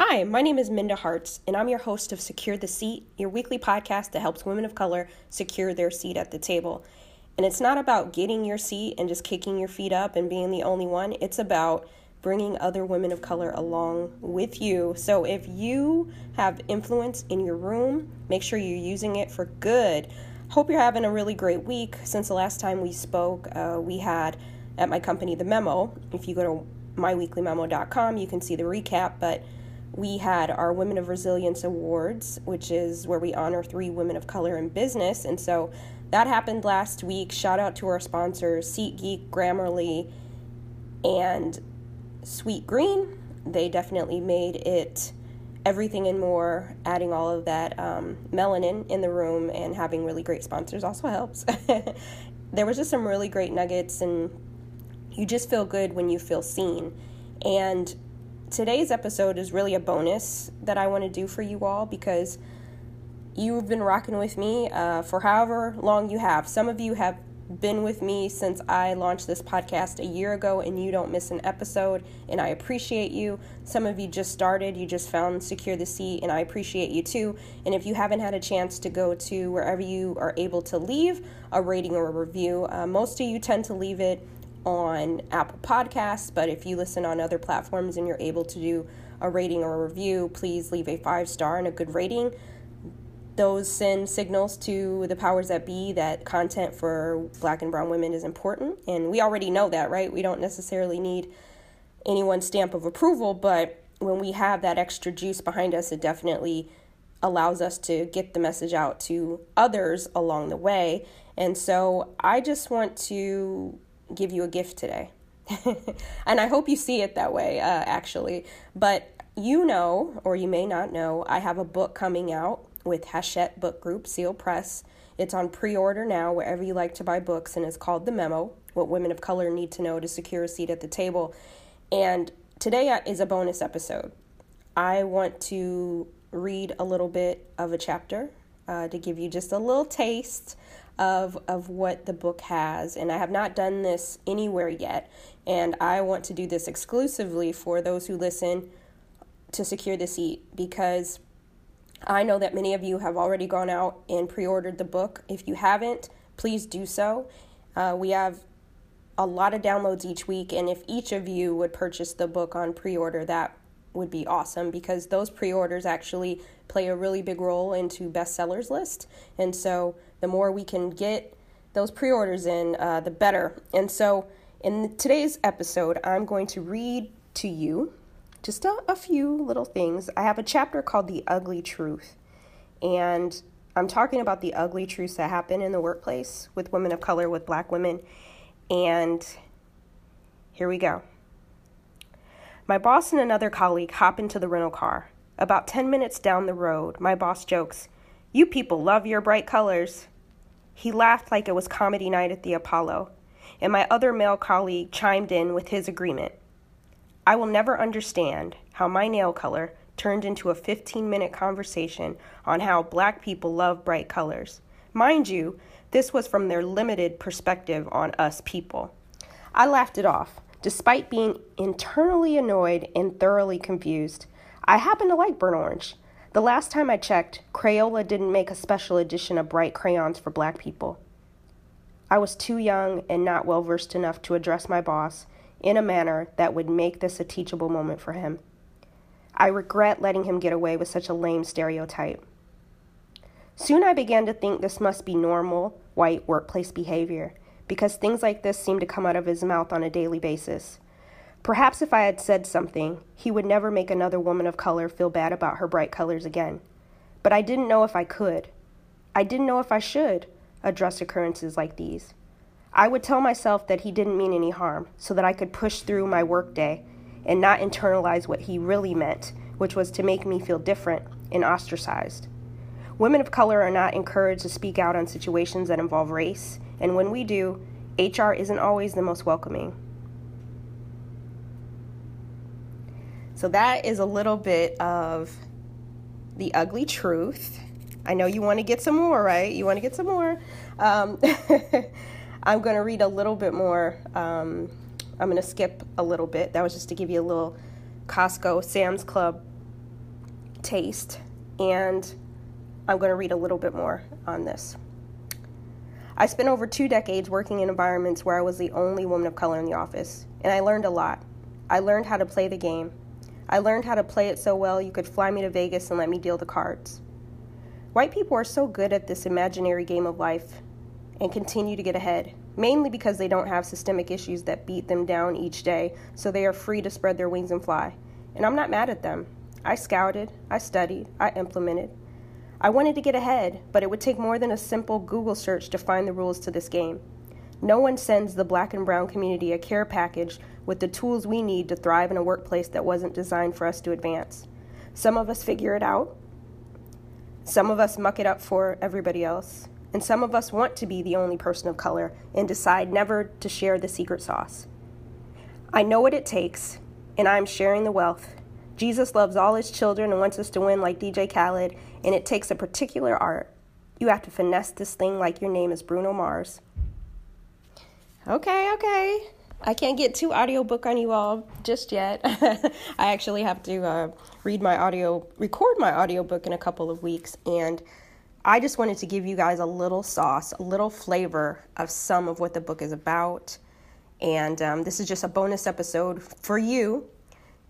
Hi, my name is Minda Harts, and I'm your host of Secure the Seat, your weekly podcast that helps women of color secure their seat at the table. And it's not about getting your seat and just kicking your feet up and being the only one, it's about bringing other women of color along with you. So if you have influence in your room, make sure you're using it for good. Hope you're having a really great week. Since the last time we spoke, uh, we had at my company the memo. If you go to myweeklymemo.com, you can see the recap, but we had our Women of Resilience Awards, which is where we honor three women of color in business. And so that happened last week. Shout out to our sponsors, SeatGeek, Grammarly, and Sweet Green. They definitely made it everything and more. Adding all of that um, melanin in the room and having really great sponsors also helps. there was just some really great nuggets, and you just feel good when you feel seen. And today's episode is really a bonus that I want to do for you all because you've been rocking with me uh, for however long you have. Some of you have been with me since I launched this podcast a year ago and you don't miss an episode, and I appreciate you. Some of you just started, you just found Secure the Seat, and I appreciate you too. And if you haven't had a chance to go to wherever you are able to leave a rating or a review, uh, most of you tend to leave it on Apple Podcasts, but if you listen on other platforms and you're able to do a rating or a review, please leave a five star and a good rating those send signals to the powers that be that content for black and brown women is important. And we already know that, right? We don't necessarily need anyone's stamp of approval, but when we have that extra juice behind us, it definitely allows us to get the message out to others along the way. And so I just want to give you a gift today. and I hope you see it that way, uh, actually. But you know, or you may not know, I have a book coming out with Hachette Book Group, Seal Press. It's on pre order now wherever you like to buy books, and it's called The Memo What Women of Color Need to Know to Secure a Seat at the Table. And today uh, is a bonus episode. I want to read a little bit of a chapter uh, to give you just a little taste of, of what the book has. And I have not done this anywhere yet. And I want to do this exclusively for those who listen to secure the seat because I know that many of you have already gone out and pre ordered the book. If you haven't, please do so. Uh, we have a lot of downloads each week, and if each of you would purchase the book on pre order, that would be awesome because those pre orders actually play a really big role into bestsellers list. And so the more we can get those pre orders in, uh, the better. And so in today's episode, I'm going to read to you just a, a few little things. I have a chapter called The Ugly Truth, and I'm talking about the ugly truths that happen in the workplace with women of color, with black women. And here we go. My boss and another colleague hop into the rental car. About 10 minutes down the road, my boss jokes, You people love your bright colors. He laughed like it was comedy night at the Apollo, and my other male colleague chimed in with his agreement. I will never understand how my nail color turned into a 15 minute conversation on how black people love bright colors. Mind you, this was from their limited perspective on us people. I laughed it off, despite being internally annoyed and thoroughly confused. I happen to like burnt orange. The last time I checked, Crayola didn't make a special edition of bright crayons for black people. I was too young and not well versed enough to address my boss, in a manner that would make this a teachable moment for him. I regret letting him get away with such a lame stereotype. Soon I began to think this must be normal white workplace behavior, because things like this seemed to come out of his mouth on a daily basis. Perhaps if I had said something, he would never make another woman of color feel bad about her bright colors again. But I didn't know if I could. I didn't know if I should address occurrences like these. I would tell myself that he didn't mean any harm so that I could push through my workday and not internalize what he really meant, which was to make me feel different and ostracized. Women of color are not encouraged to speak out on situations that involve race, and when we do, HR isn't always the most welcoming. So, that is a little bit of the ugly truth. I know you want to get some more, right? You want to get some more. Um, I'm going to read a little bit more. Um, I'm going to skip a little bit. That was just to give you a little Costco, Sam's Club taste, and I'm going to read a little bit more on this. I spent over two decades working in environments where I was the only woman of color in the office, and I learned a lot. I learned how to play the game. I learned how to play it so well you could fly me to Vegas and let me deal the cards. White people are so good at this imaginary game of life and continue to get ahead, mainly because they don't have systemic issues that beat them down each day, so they are free to spread their wings and fly. And I'm not mad at them. I scouted, I studied, I implemented. I wanted to get ahead, but it would take more than a simple Google search to find the rules to this game. No one sends the black and brown community a care package with the tools we need to thrive in a workplace that wasn't designed for us to advance. Some of us figure it out, some of us muck it up for everybody else, and some of us want to be the only person of color and decide never to share the secret sauce. I know what it takes, and I'm sharing the wealth. Jesus loves all his children and wants us to win like DJ Khaled, and it takes a particular art. You have to finesse this thing like your name is Bruno Mars. Okay, okay. I can't get too audiobook on you all just yet. I actually have to uh, read my audio, record my audiobook in a couple of weeks, and I just wanted to give you guys a little sauce, a little flavor of some of what the book is about. And um, this is just a bonus episode for you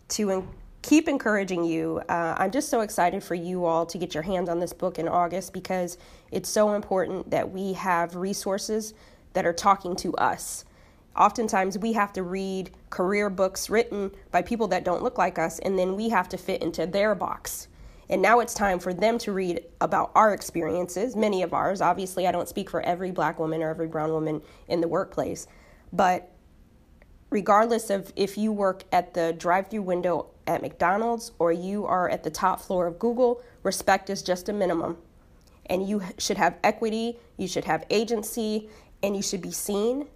to keep encouraging you. Uh, I'm just so excited for you all to get your hands on this book in August because it's so important that we have resources that are talking to us. Oftentimes, we have to read career books written by people that don't look like us, and then we have to fit into their box. And now it's time for them to read about our experiences, many of ours. Obviously, I don't speak for every black woman or every brown woman in the workplace, but regardless of if you work at the drive through window at McDonald's or you are at the top floor of Google, respect is just a minimum. And you should have equity, you should have agency, and you should be seen.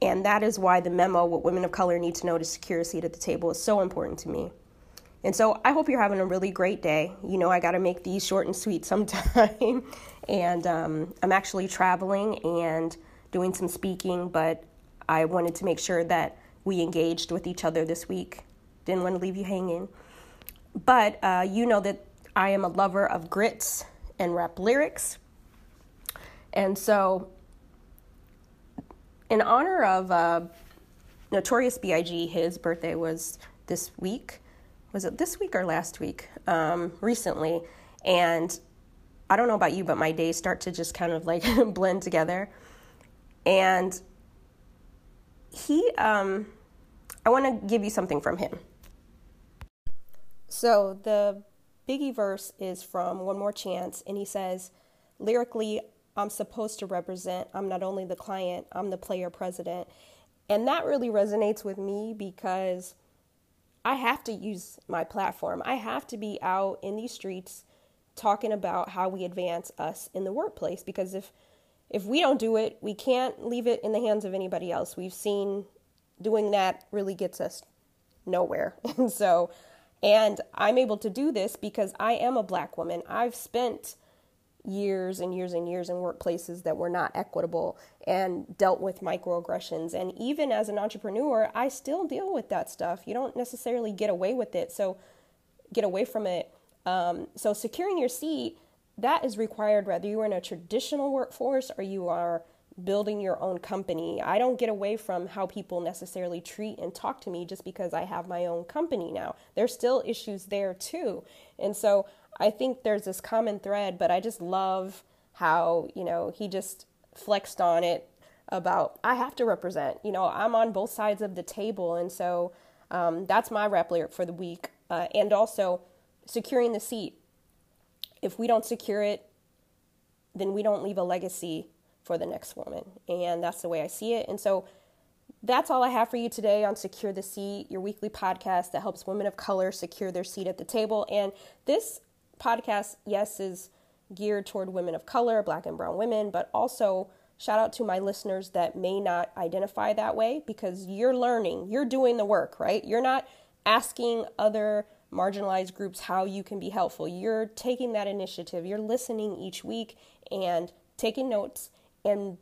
And that is why the memo, What Women of Color Need to Know to Secure a Seat at the Table, is so important to me. And so I hope you're having a really great day. You know, I got to make these short and sweet sometime. and um, I'm actually traveling and doing some speaking, but I wanted to make sure that we engaged with each other this week didn't want to leave you hanging. But uh, you know that I am a lover of grits and rap lyrics. And so, in honor of uh, Notorious B.I.G., his birthday was this week. Was it this week or last week? Um, recently. And I don't know about you, but my days start to just kind of like blend together. And he, um, I want to give you something from him. So the Biggie verse is from One More Chance, and he says, lyrically, I'm supposed to represent, I'm not only the client, I'm the player president. And that really resonates with me because I have to use my platform. I have to be out in these streets talking about how we advance us in the workplace because if if we don't do it, we can't leave it in the hands of anybody else. We've seen doing that really gets us nowhere. And so and I'm able to do this because I am a black woman. I've spent years and years and years in workplaces that were not equitable and dealt with microaggressions. And even as an entrepreneur, I still deal with that stuff. You don't necessarily get away with it. So get away from it. Um, so securing your seat, that is required whether you are in a traditional workforce or you are building your own company. I don't get away from how people necessarily treat and talk to me just because I have my own company now. There's still issues there too. And so I think there's this common thread, but I just love how, you know, he just flexed on it about I have to represent. You know, I'm on both sides of the table. And so um, that's my rep lyric for the week. Uh, and also securing the seat. If we don't secure it, then we don't leave a legacy for the next woman. And that's the way I see it. And so that's all I have for you today on Secure the Seat, your weekly podcast that helps women of color secure their seat at the table. And this podcast, yes, is geared toward women of color, black and brown women, but also shout out to my listeners that may not identify that way because you're learning, you're doing the work, right? You're not asking other marginalized groups how you can be helpful. You're taking that initiative, you're listening each week and taking notes and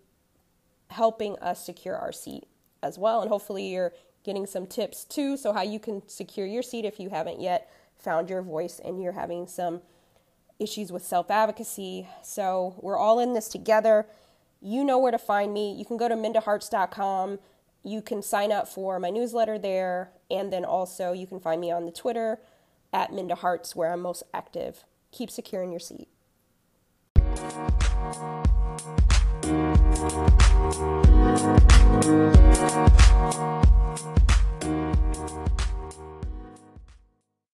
helping us secure our seat as well. And hopefully, you're getting some tips too. So, how you can secure your seat if you haven't yet found your voice and you're having some issues with self advocacy. So we're all in this together. You know where to find me. You can go to mindaharts.com. You can sign up for my newsletter there. And then also you can find me on the Twitter at Minda Harts, where I'm most active. Keep securing your seat. We'll be.